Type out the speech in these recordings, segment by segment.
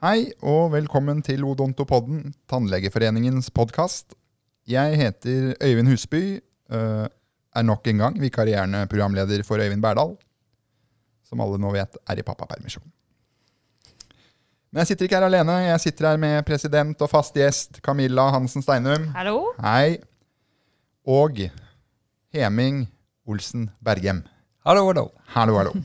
Hei og velkommen til Odontopodden, Tannlegeforeningens podkast. Jeg heter Øyvind Husby, øh, er nok en gang vikarierende programleder for Øyvind Berdal, som alle nå vet er i pappapermisjon. Men jeg sitter ikke her alene. Jeg sitter her med president og fast gjest Camilla Hansen Steinum. Hallo. Hei. Og Heming Olsen Bergem. Hallo, hallo. Hallo, hallo.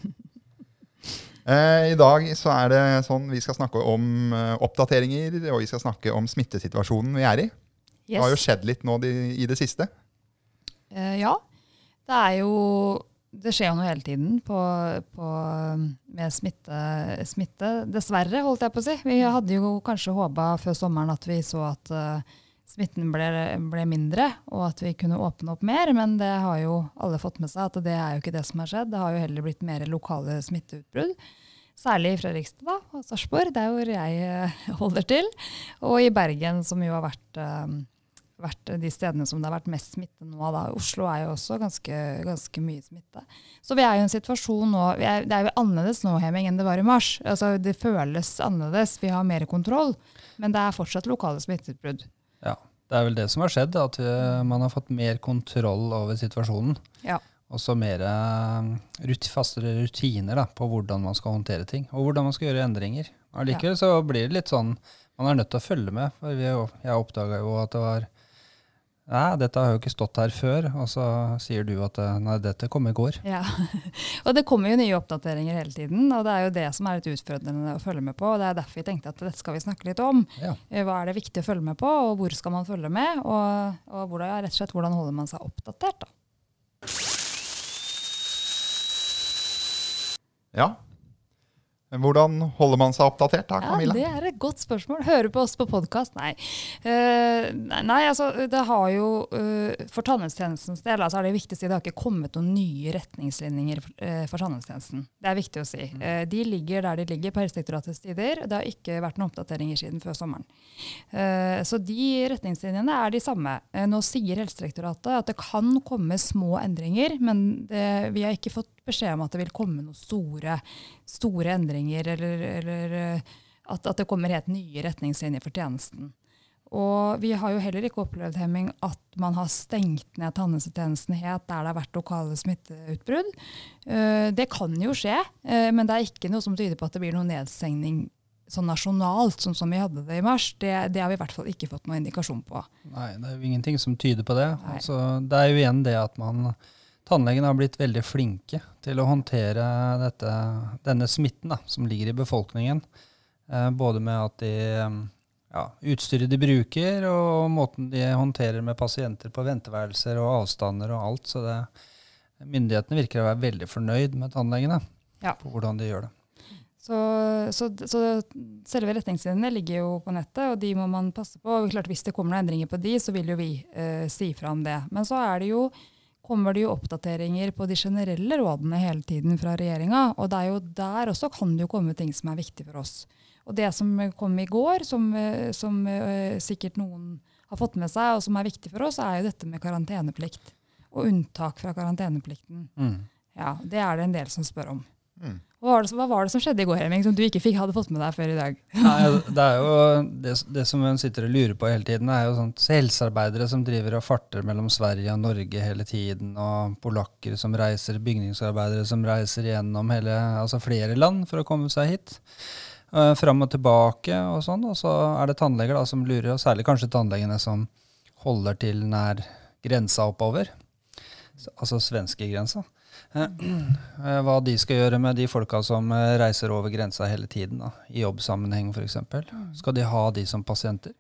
Eh, I dag så er det sånn vi skal snakke om eh, oppdateringer, og vi skal snakke om smittesituasjonen vi er i. Det har jo skjedd litt nå de, i det siste. Eh, ja. Det er jo Det skjer jo noe hele tiden på, på, med smitte, smitte. Dessverre, holdt jeg på å si. Vi hadde jo kanskje håpa før sommeren at vi så at uh, smitten ble, ble mindre, og at vi kunne åpne opp mer. Men det har jo alle fått med seg at det er jo ikke det som har skjedd. Det har jo heller blitt mer lokale smitteutbrudd. Særlig i Fredrikstad da, og Sarpsborg, der hvor jeg eh, holder til. Og i Bergen, som jo har vært, eh, vært de stedene som det har vært mest smitte nå. Da. Oslo er jo også ganske, ganske mye smitte. Så vi er jo i en situasjon nå er, Det er jo annerledes nå Heming, enn det var i mars. Altså, det føles annerledes. Vi har mer kontroll. Men det er fortsatt lokale smitteutbrudd. Ja, Det er vel det som har skjedd, at man har fått mer kontroll over situasjonen. Ja. Og så mer rut, fastere rutiner da, på hvordan man skal håndtere ting, og hvordan man skal gjøre endringer. Allikevel så blir det litt sånn Man er nødt til å følge med. for vi, Jeg oppdaga jo at det var Nei, dette har jo ikke stått her før. Og så sier du at nei, dette kom i går. Ja, og det kommer jo nye oppdateringer hele tiden. Og det er jo det som er litt utfordrende å følge med på. og Det er derfor vi tenkte at dette skal vi snakke litt om. Ja. Hva er det viktig å følge med på, og hvor skal man følge med? Og, og hvordan, rett og slett, hvordan holder man seg oppdatert? da? Ja. Hvordan holder man seg oppdatert da, Camilla? Ja, Det er et godt spørsmål. Høre på oss på podkast? Nei. Uh, nei, altså det har jo uh, For tannhelsetjenestens del altså er det viktig å si det har ikke kommet noen nye retningslinjer for, uh, for tannhelsetjenesten. Det er viktig å si. de ligger der de ligger på Helsedirektoratets tider. Det har ikke vært noen oppdateringer siden før sommeren. så de retningslinjene er de samme. nå sier Helsedirektoratet at det kan komme små endringer, men det, vi har ikke fått beskjed om at det vil komme noen store, store endringer, eller, eller at, at, det kommer helt nye retningslinjer for tjenesten. Og vi har jo heller ikke opplevd Hemming, at man har stengt ned tannhelsetjenesten helt der det har vært lokale smitteutbrudd. Eh, det kan jo skje, eh, men det er ikke noe som tyder på at det blir noen nedstengning sånn nasjonalt, sånn som vi hadde det i mars. Det, det, har vi i hvert fall ikke fått noen indikasjon på. Nei, det er jo ingenting som tyder på det. Altså, det er jo igjen det at man Tannlegene har blitt veldig flinke til å håndtere dette, denne smitten da, som ligger i befolkningen. Eh, både med at de, ja, utstyret de bruker, og måten de håndterer med pasienter på venteværelser og avstander og alt. Så det, myndighetene virker å være veldig fornøyd med tannlegene ja. på hvordan de gjør det. Så, så, så, selve retningslinjene ligger jo på nettet, og de må man passe på. Og klart Hvis det kommer noen endringer på de, så vil jo vi eh, si fra om det. Men så er det jo kommer det jo oppdateringer på de generelle rådene hele tiden fra regjeringa. Og det er jo der også kan det jo komme ting som er viktig for oss. Og det som kom i går, som, som uh, sikkert noen har fått med seg, og som er viktig for oss, er jo dette med karanteneplikt. Og unntak fra karanteneplikten. Mm. Ja, Det er det en del som spør om. Hva var, det, hva var, det, som skjedde i går Hemming, som du ikke fikk, hadde fått med deg før i dag? Nei, det jo det, det som hun sitter og lurer på hele tiden, er jo sånt helsearbeidere som driver og farter mellom Sverige og Norge hele tiden, og polakker som reiser, bygningsarbeidere som reiser gjennom hele, altså flere land for å komme seg hit. Uh, fram og tilbake og sånn. Og så er det tannleger da, som lurer, og særlig kanskje tannlegene som holder til nær grensa oppover. Altså svenskegrensa. Eh, hva de skal gjøre med de folka som eh, reiser over grensa hele tiden, da, i jobbsammenheng f.eks. Mm. Skal de ha de som pasienter?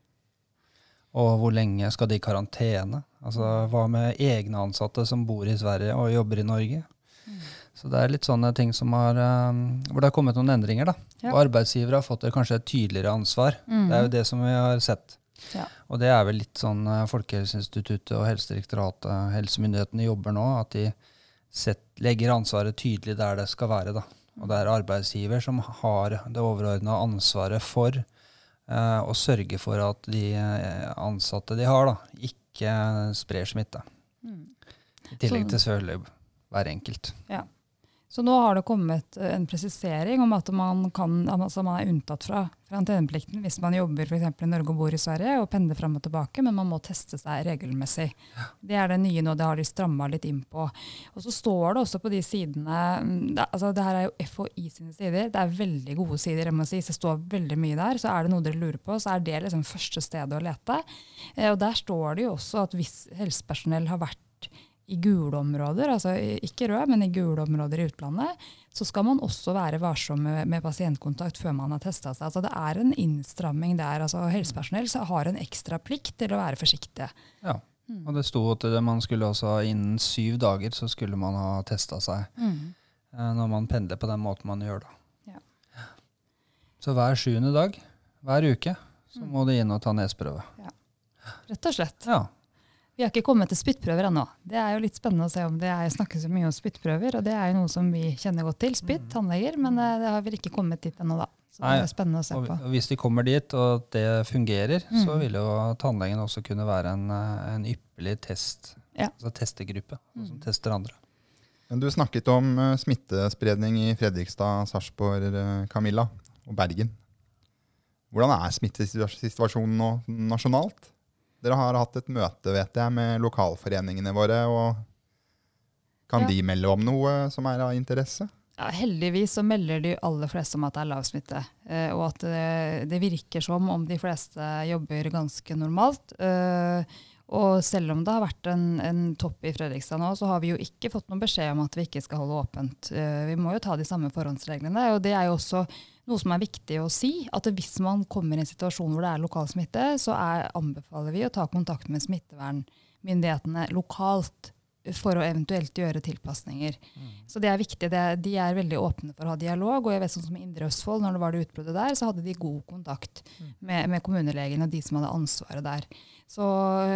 Og hvor lenge skal de i karantene? Altså, hva med egne ansatte som bor i Sverige og jobber i Norge? Mm. Så det er litt sånne ting som har, um, hvor det har kommet noen endringer. da. Ja. Og arbeidsgivere har fått kanskje et tydeligere ansvar. Mm. Det er jo det som vi har sett. Ja. Og det er vel litt sånn Folkehelseinstituttet og Helsedirektoratet, helsemyndighetene jobber nå. at de set, legger ansvaret tydelig der det skal være. Da. Og det er arbeidsgiver som har det overordna ansvaret for eh, å sørge for at de eh, ansatte de har, da, ikke sprer smitte. Mm. I tillegg til selvfølgelig hver enkelt. Ja. Så nå har det kommet eh, en presisering om at man, kan, altså man er unntatt fra karanteneplikten hvis man jobber for i Norge og bor i Sverige og pendler fram og tilbake, men man må teste seg regelmessig. Det er det nye nå, det har de stramma litt inn på. Og så står det også på de sidene det, altså det her er jo FHI sine sider, det er veldig gode sider, jeg må si, så det står veldig mye der. Så er det noe dere lurer på, så er det liksom første stedet å lete. Eh, og der står det jo også at hvis helsepersonell har vært i gule områder, altså ikke røde, men i gule områder i utlandet, så skal man også være varsom med, med pasientkontakt før man har testa seg. Altså det er en innstramming der. altså Helsepersonell har en ekstra plikt til å være forsiktige. Ja, og det sto at man skulle også innen syv dager så skulle man ha testa seg. Mm. Eh, når man pendler på den måten man gjør da. Ja. Så hver sjuende dag, hver uke, så mm. må du inn og ta nesprøve. Ja. Rett og slett. Ja. Vi har ikke kommet til spyttprøver ennå. Det er jo litt spennende å se om det er, snakkes så mye om spyttprøver, og det er jo noe som vi kjenner godt til, spytt, mm. tannleger, men eh, det har vel ikke kommet dit ennå, da. Så det er spennende å se på. Og hvis de kommer dit, og det fungerer, mm. så vil jo tannlegen også kunne være en, eh, en ypperlig test, ja. altså testegruppe, mm. som tester andre. Du snakket om eh, smittespredning i Fredrikstad, Sarpsborg, Camilla og Bergen. Hvordan er smittesituasjonen nå nasjonalt? Dere har hatt et møte vet jeg, med lokalforeningene våre. og Kan ja. de melde om noe som er av interesse? Ja, heldigvis så melder de aller fleste om at det er lav smitte. Eh, og at det, det, virker som om de fleste jobber ganske normalt. Eh, og selv om det har vært en, en, topp i Fredrikstad nå, så har vi jo ikke fått noen beskjed om at vi ikke skal holde åpent. Eh, vi må jo ta de samme forhåndsreglene. og det er jo også noe som er viktig å si, at hvis man kommer i en situasjon hvor det er lokal smitte, så er, anbefaler vi å ta kontakt med smittevernmyndighetene lokalt for å eventuelt gjøre tilpasninger. Mm. Så det er viktig. Det, de er veldig åpne for å ha dialog. Og jeg vet sånn som i Indre Østfold, når det var det utbruddet der, så hadde de god kontakt mm. med, med kommunelegen og de som hadde ansvaret der. Så,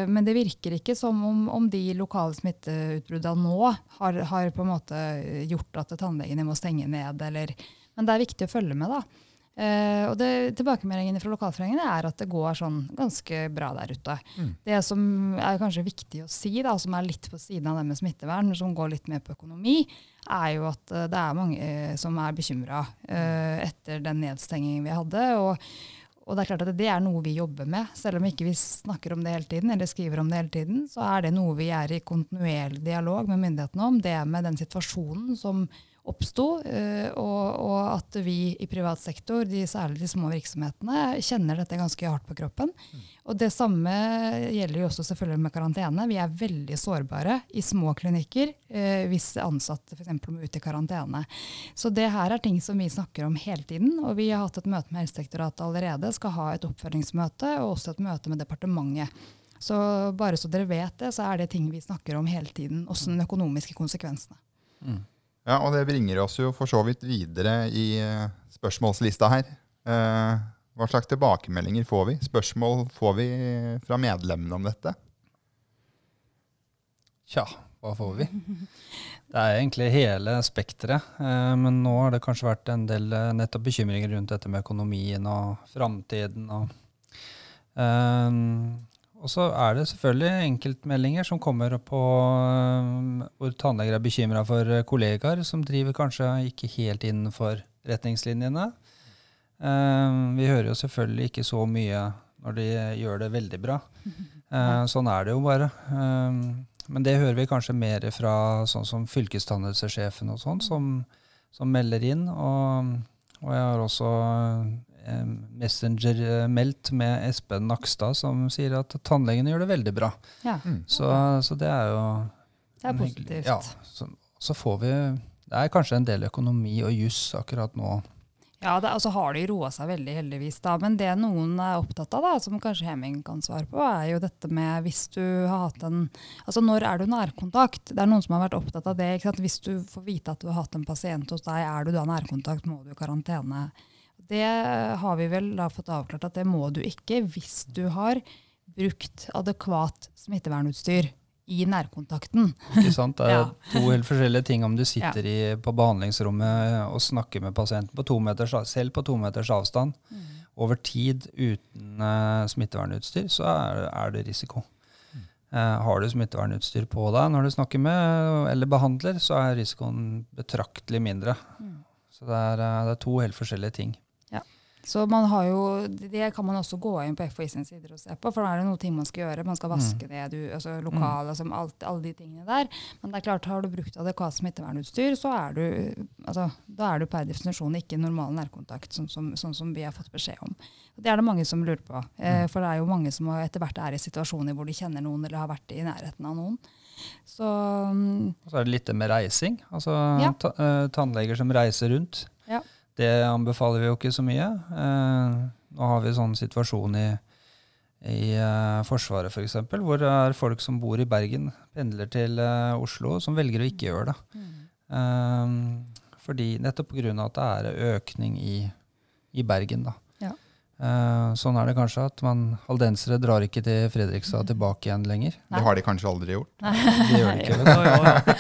men det virker ikke som om, om de lokale smitteutbruddene nå har, har, på en måte gjort at tannlegene må stenge ned, eller men det er viktig å følge med. da. Uh, og det, Tilbakemeldingene fra lokalforeningene er at det går sånn ganske bra der ute. Mm. Det som er kanskje viktig å si, da, som er litt på siden av det med smittevern, som går litt mer på økonomi, er jo at uh, det er mange uh, som er bekymra etter den nedstengingen vi hadde. Og, og, det er klart at det er noe vi jobber med. Selv om ikke vi snakker om det hele tiden, eller skriver om det hele tiden, så er det noe vi er i kontinuerlig dialog med myndighetene om. Det med den situasjonen som oppsto, eh, og, og, at vi i privat sektor, de, særlig de små virksomhetene, kjenner dette ganske hardt på kroppen. Og Det samme gjelder jo også selvfølgelig med karantene. Vi er veldig sårbare i små klinikker eh, hvis ansatte f.eks. må ut i karantene. Så det her er ting som vi snakker om hele tiden. Og vi har hatt et møte med Helsedirektoratet allerede, skal ha et oppfølgingsmøte og også et møte med departementet. Så bare så dere vet det, så er det ting vi snakker om hele tiden. Også de økonomiske konsekvensene. Mm. Ja, og det bringer oss jo for så vidt videre i uh, spørsmålslista her. Uh, hva slags tilbakemeldinger får vi? Spørsmål får vi fra medlemmene om dette? Tja, hva får vi? Det er egentlig hele spekteret. Uh, men nå har det kanskje vært en del nettopp bekymringer rundt dette med økonomien og framtiden. Og, og så er det selvfølgelig enkeltmeldinger som kommer på um, hvor tannleger er bekymra for uh, kollegaer som driver kanskje ikke helt innenfor retningslinjene. Um, vi hører jo selvfølgelig ikke så mye når de gjør det veldig bra. Sånn er det jo bare. Men det hører vi kanskje mer fra sånn som fylkestannhelsesjefen og sånn, som, som melder inn. Og, og jeg har også Messenger-meldt med Espen Nakstad, som sier at tannlegene gjør det veldig bra. Ja. Mm. Så, så, det er jo Det er positivt. Ja, så, så, får vi Det er kanskje en del økonomi og juss akkurat nå. Ja, det, altså har de roa seg veldig, heldigvis. da, Men det noen er opptatt av, da, som kanskje Heming kan svare på, er jo dette med hvis du har hatt en Altså når er du nærkontakt? Det er noen som har vært opptatt av det. ikke sant? Hvis du får vite at du har hatt en pasient hos deg, er du da nærkontakt, må du i karantene det har vi vel da fått avklart at det må du ikke hvis du har brukt adekvat smittevernutstyr i nærkontakten. Ikke sant? Det er ja. to helt forskjellige ting om du sitter ja. i, på behandlingsrommet og snakker med pasienten på to meters, selv på to meters avstand mm. over tid uten uh, smittevernutstyr, så er, er, det risiko. Mm. Uh, har du smittevernutstyr på deg når du snakker med eller behandler, så er risikoen betraktelig mindre. Mm. Så det er, uh, det er to helt forskjellige ting. Så man har jo, Det kan man også gå inn på FHI sin sider og se på, for da er det noen ting man skal gjøre. Man skal vaske Mm. du, altså lokal, altså alt, alle de tingene der. Men det er klart, har du brukt adekvat smittevernutstyr, så er du altså, da er du per definisjon ikke normal nærkontakt, sånn som, sånn som vi har fått beskjed om. Det er det mange som lurer på. Eh, Mm. for det er jo mange som etter hvert er i situasjoner hvor de kjenner noen eller har vært i nærheten av noen. Så um, Og så er det litt det med reising. Altså Ja. ta, uh, tannleger som reiser rundt. Ja. Det anbefaler vi jo ikke så mye. Eh, nå har vi sånn situasjon i, i eh, Forsvaret f.eks., for hvor det er folk som bor i Bergen, pendler til eh, Oslo, som velger å ikke gjøre det. Eh, fordi Nettopp pga. at det er økning i, i Bergen. da. Eh, sånn er det kanskje at man, haldensere drar ikke til Fredrikstad tilbake igjen lenger. Nei. Det har de kanskje aldri gjort. Det gjør de ikke. Jo, jo, jo.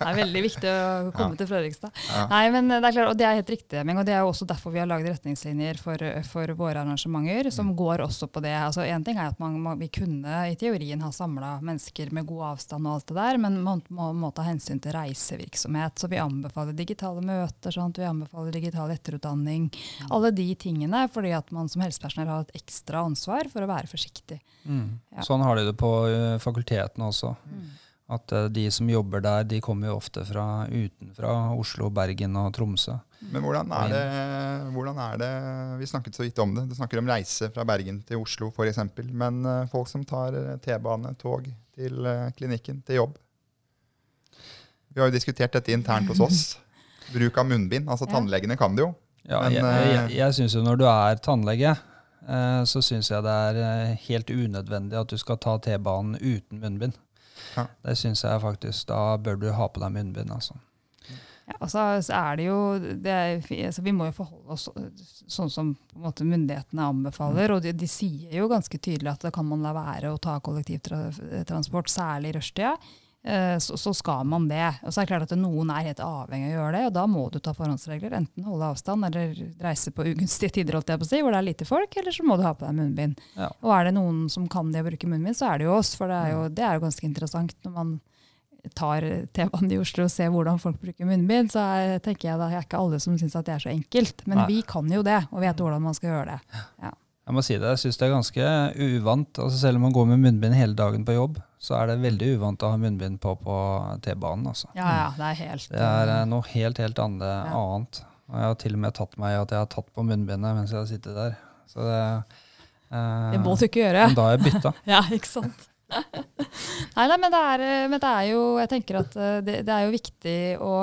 Det er veldig viktig å komme Ja. til Fredrikstad. Ja. Nei, men det er klart, og det er helt riktig, og det er jo også derfor vi har laget retningslinjer for, for våre arrangementer, Mm. som går også på det. Altså, en ting er at man, man, vi kunne i teorien ha samla mennesker med god avstand og alt det der, men man må, må ta hensyn til reisevirksomhet. Så vi anbefaler digitale møter, sånt, vi anbefaler digital etterutdanning. Alle de tingene, fordi at man som helsepersonell har et ekstra ansvar for å være forsiktig. Mm. Ja. Sånn har de det på uh, fakultetene også. At uh, de som jobber der, de kommer jo ofte fra utenfra Oslo, Bergen og Tromsø. Men hvordan er, det, hvordan er det Vi snakket så vidt om det. Du snakker om reise fra Bergen til Oslo f.eks. Men eh, folk som tar eh, T-bane, tog til eh, klinikken, til jobb. Vi har jo diskutert dette internt hos oss. Bruk av munnbind. Altså Ja. Tannlegene kan det jo. Ja, Men, jeg eh, jeg, jeg syns jo når du er tannlege, eh, så syns jeg det er eh, helt unødvendig at du skal ta T-banen uten munnbind. Ja. Det syns jeg faktisk. Da bør du ha på deg munnbind, altså. Ja, altså, så, så er det jo det er, altså Vi må jo forholde oss sånn som på en måte myndighetene anbefaler. Og de, de sier jo ganske tydelig at da kan man la være å ta kollektivtransport, særlig i rushtida. Eh, Så, så skal man det. Og så er det klart at noen er helt avhengig av å gjøre det, og da må du ta forhåndsregler. Enten holde avstand eller reise på ugunstige tider, holdt jeg på å si, hvor det er lite folk, eller så må du ha på deg munnbind. Ja. Og er det noen som kan det å bruke munnbind, så er det jo oss. For det er jo, det er jo ganske interessant når man tar T-banen i Oslo og ser hvordan folk bruker munnbind, så er, tenker jeg da er ikke alle som syns at det er så enkelt. Men Nei. vi kan jo det, og vet hvordan man skal gjøre det. Jeg må si det, jeg syns det er ganske uvant. Altså selv om man går med munnbind hele dagen på jobb, så er det veldig uvant å ha munnbind på på T-banen. altså. Ja, ja, det er helt Det er eh, noe helt, helt andre, Ja. annet. Og jeg har til og med tatt meg i at jeg har tatt på munnbindet mens jeg har sittet der. Så det, eh, Det må du ikke gjøre. Men da har jeg bytta. Ja, ikke sant. nei, nei, men det, er, eh, men det er jo Jeg tenker at eh, det, det er jo viktig å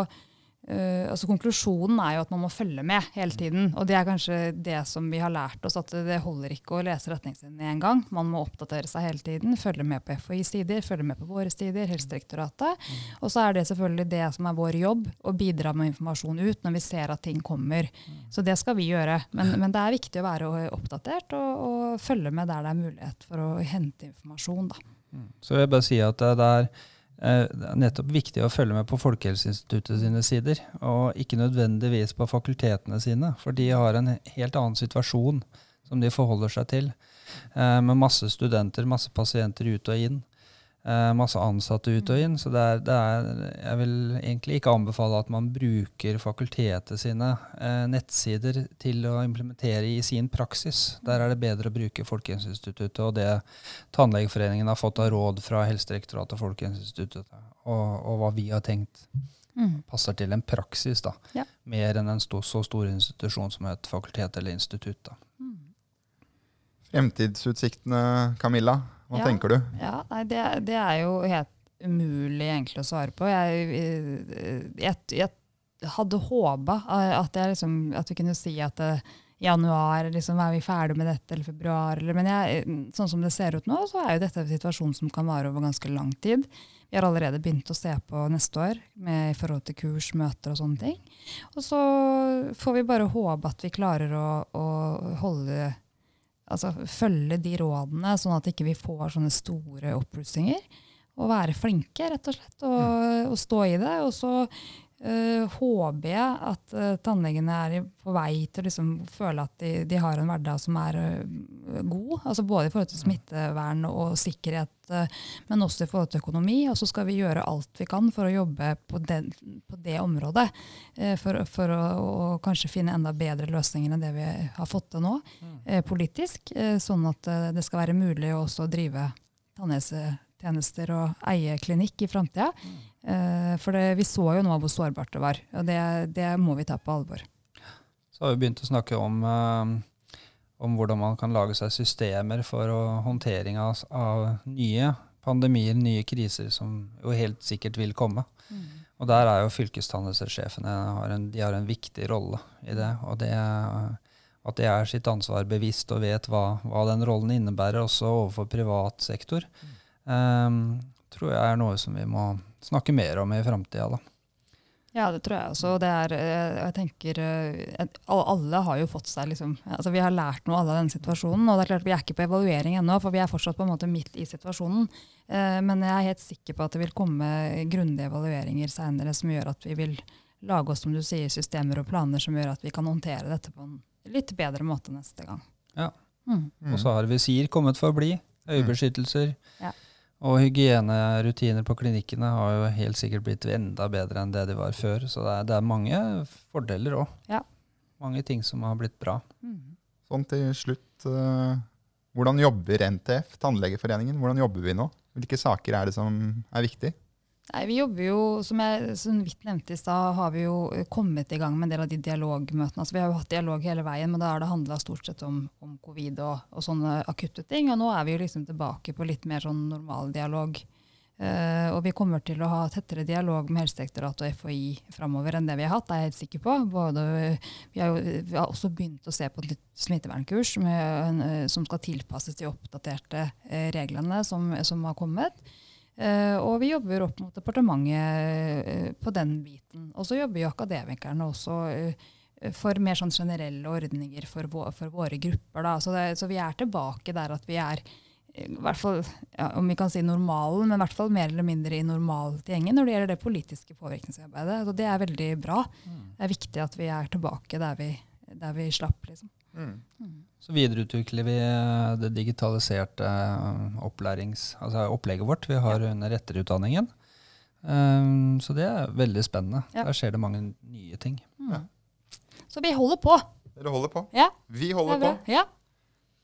eh, altså Konklusjonen er jo at man må følge med hele tiden. Og det er kanskje det som vi har lært oss, at det holder ikke å lese retningslinjene én gang. Man må oppdatere seg hele tiden. Følge med på FHI-sider, følge med på våre sider, Helsedirektoratet. Og så er det selvfølgelig det som er vår jobb, å bidra med informasjon ut når vi ser at ting kommer. Så det skal vi gjøre. Men, men det er viktig å være oppdatert og, og følge med der det er mulighet for å hente informasjon. Da. Så vil jeg bare si at det er det er nettopp viktig å følge med på Folkehelseinstituttet sine sider, og ikke nødvendigvis på fakultetene sine, for de har en helt annen situasjon som de forholder seg til, eh, med masse studenter, masse pasienter ut og inn, eh, masse ansatte ut og inn. Så det er, det er, jeg vil egentlig ikke anbefale at man bruker fakultetet sine eh, nettsider til å implementere i sin praksis. Der er det bedre å bruke Folkehelseinstituttet og det Tannlegeforeningen har fått av råd fra Helsedirektoratet og Folkehelseinstituttet, og, og hva vi har tenkt passer til en praksis, da. Ja. Mer enn en stor, så stor institusjon som et fakultet eller institutt. da. Fremtidsutsiktene, Camilla. Hva Ja. tenker du? Ja, nei, det, det er jo helt umulig egentlig å svare på. Jeg, jeg, jeg hadde håpa at, liksom, at vi kunne si at eh, i januar liksom, er vi ferdig med dette, eller februar. Eller, men jeg, sånn som det ser ut nå, så er jo dette en situasjon som kan vare over ganske lang tid. Vi har allerede begynt å se på neste år med, i forhold til kurs, møter og sånne ting. Og så får vi bare håpe at vi klarer å, å holde altså følge de rådene, sånn at ikke vi får sånne store oppblussinger. Og være flinke, rett og slett, og, og stå i det. Og så eh, håper jeg at eh, tannlegene er på vei til å liksom føle at de, de har en hverdag som er eh, god. altså Både i forhold til smittevern og sikkerhet, eh, men også i forhold til økonomi. Og så skal vi gjøre alt vi kan for å jobbe på, den, på det området. eh, For, for å, å kanskje finne enda bedre løsninger enn det vi har fått til nå eh, politisk. Sånn at det skal være mulig å også drive tannhelsetjenester og eie klinikk i framtida. Eh, For det, vi så jo nå hvor sårbart det var, og det, det må vi ta på alvor. Så har vi begynt å snakke om, om hvordan man kan lage seg systemer for håndtering av, av nye pandemier, nye kriser, som jo helt sikkert vil komme. Og der er jo fylkestannhelsesjefene har en, de har en viktig rolle i det. Og det, at de er sitt ansvar bevisst og vet hva, hva den rollen innebærer, også overfor privat sektor, eh, tror jeg er noe som vi må snakke mer om i framtida. Ja, det tror jeg også. Det er, eh, jeg tenker, eh, alle- har jo fått seg liksom, altså Vi har lært noe alle av denne situasjonen. og det er klart Vi er ikke på evaluering ennå, for vi er fortsatt på en måte midt i situasjonen. Eh, Men jeg er helt sikker på at det vil komme grundige evalueringer senere som gjør at vi vil lage oss som du sier, systemer og planer som gjør at vi kan håndtere dette på en litt bedre måte neste gang. Ja. Mm. Og så har visir kommet for å bli. Øyebeskyttelser. Ja. Og hygienerutiner på klinikkene har jo helt sikkert blitt enda bedre enn det de var før. Så det er, det er mange fordeler òg. Ja. Mange ting som har blitt bra. Mm. Sånn til slutt, eh, hvordan jobber NTF, Tannlegeforeningen? Hvordan jobber vi nå? Hvilke saker er det som er viktig? Nei, vi jobber jo, Som jeg som vidt nevnte i stad, har vi jo eh, kommet i gang med en del av de dialogmøtene. Altså, vi har jo hatt dialog hele veien, men da har det handla stort sett om, om covid og, og sånne akutte ting. Og nå er vi jo liksom tilbake på litt mer sånn normal dialog. Eh, og vi kommer til å ha tettere dialog med Helsedirektoratet og FHI framover enn det vi har hatt, er jeg helt sikker på. Både, vi, har jo, vi har også begynt å se på et nytt smittevernkurs med, eh, som skal tilpasses de oppdaterte reglene som, som har kommet. Eh, og vi jobber opp mot departementet eh, på den biten. Og så jobber jo akademikerne også eh, for mer sånn generelle ordninger for, vå for våre grupper. Da. Så, det, så vi er tilbake der at vi er i hvert fall, ja, om vi kan si normalen, men i hvert fall mer eller mindre i normalgjengen når det gjelder det politiske påvirkningsarbeidet. Og det er veldig bra. Det er viktig at vi er tilbake der vi, der vi slapp. Liksom. Så videreutvikler vi eh, det digitaliserte eh, opplærings, altså opplegget vårt vi har under etterutdanningen. Um, så det er veldig spennende. Ja. Der skjer det mange nye ting. Så vi holder på. Dere holder på. Ja, Vi er holder på. Ja.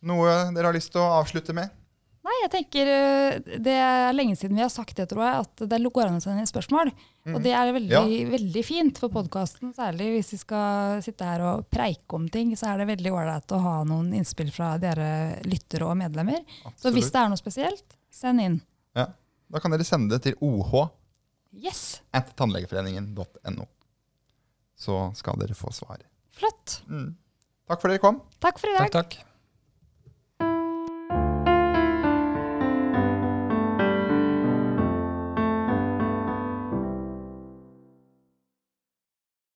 Noe dere har lyst til å avslutte med? Nei, jeg tenker øh, Det er lenge siden vi har sagt det, tror jeg, at det går an å sende inn spørsmål. Og det er veldig, Ja. veldig fint for podkasten, særlig hvis vi skal sitte her og preike om ting. Så er det veldig ålreit å ha noen innspill fra dere lyttere og medlemmer. Så hvis det er noe spesielt, send inn. Ja. Da kan dere sende det til oh Yes! at tannlegeforeningen.no. Så skal dere få svar. Flott. Mm. Takk for dere kom. Takk for i dag. Takk, takk.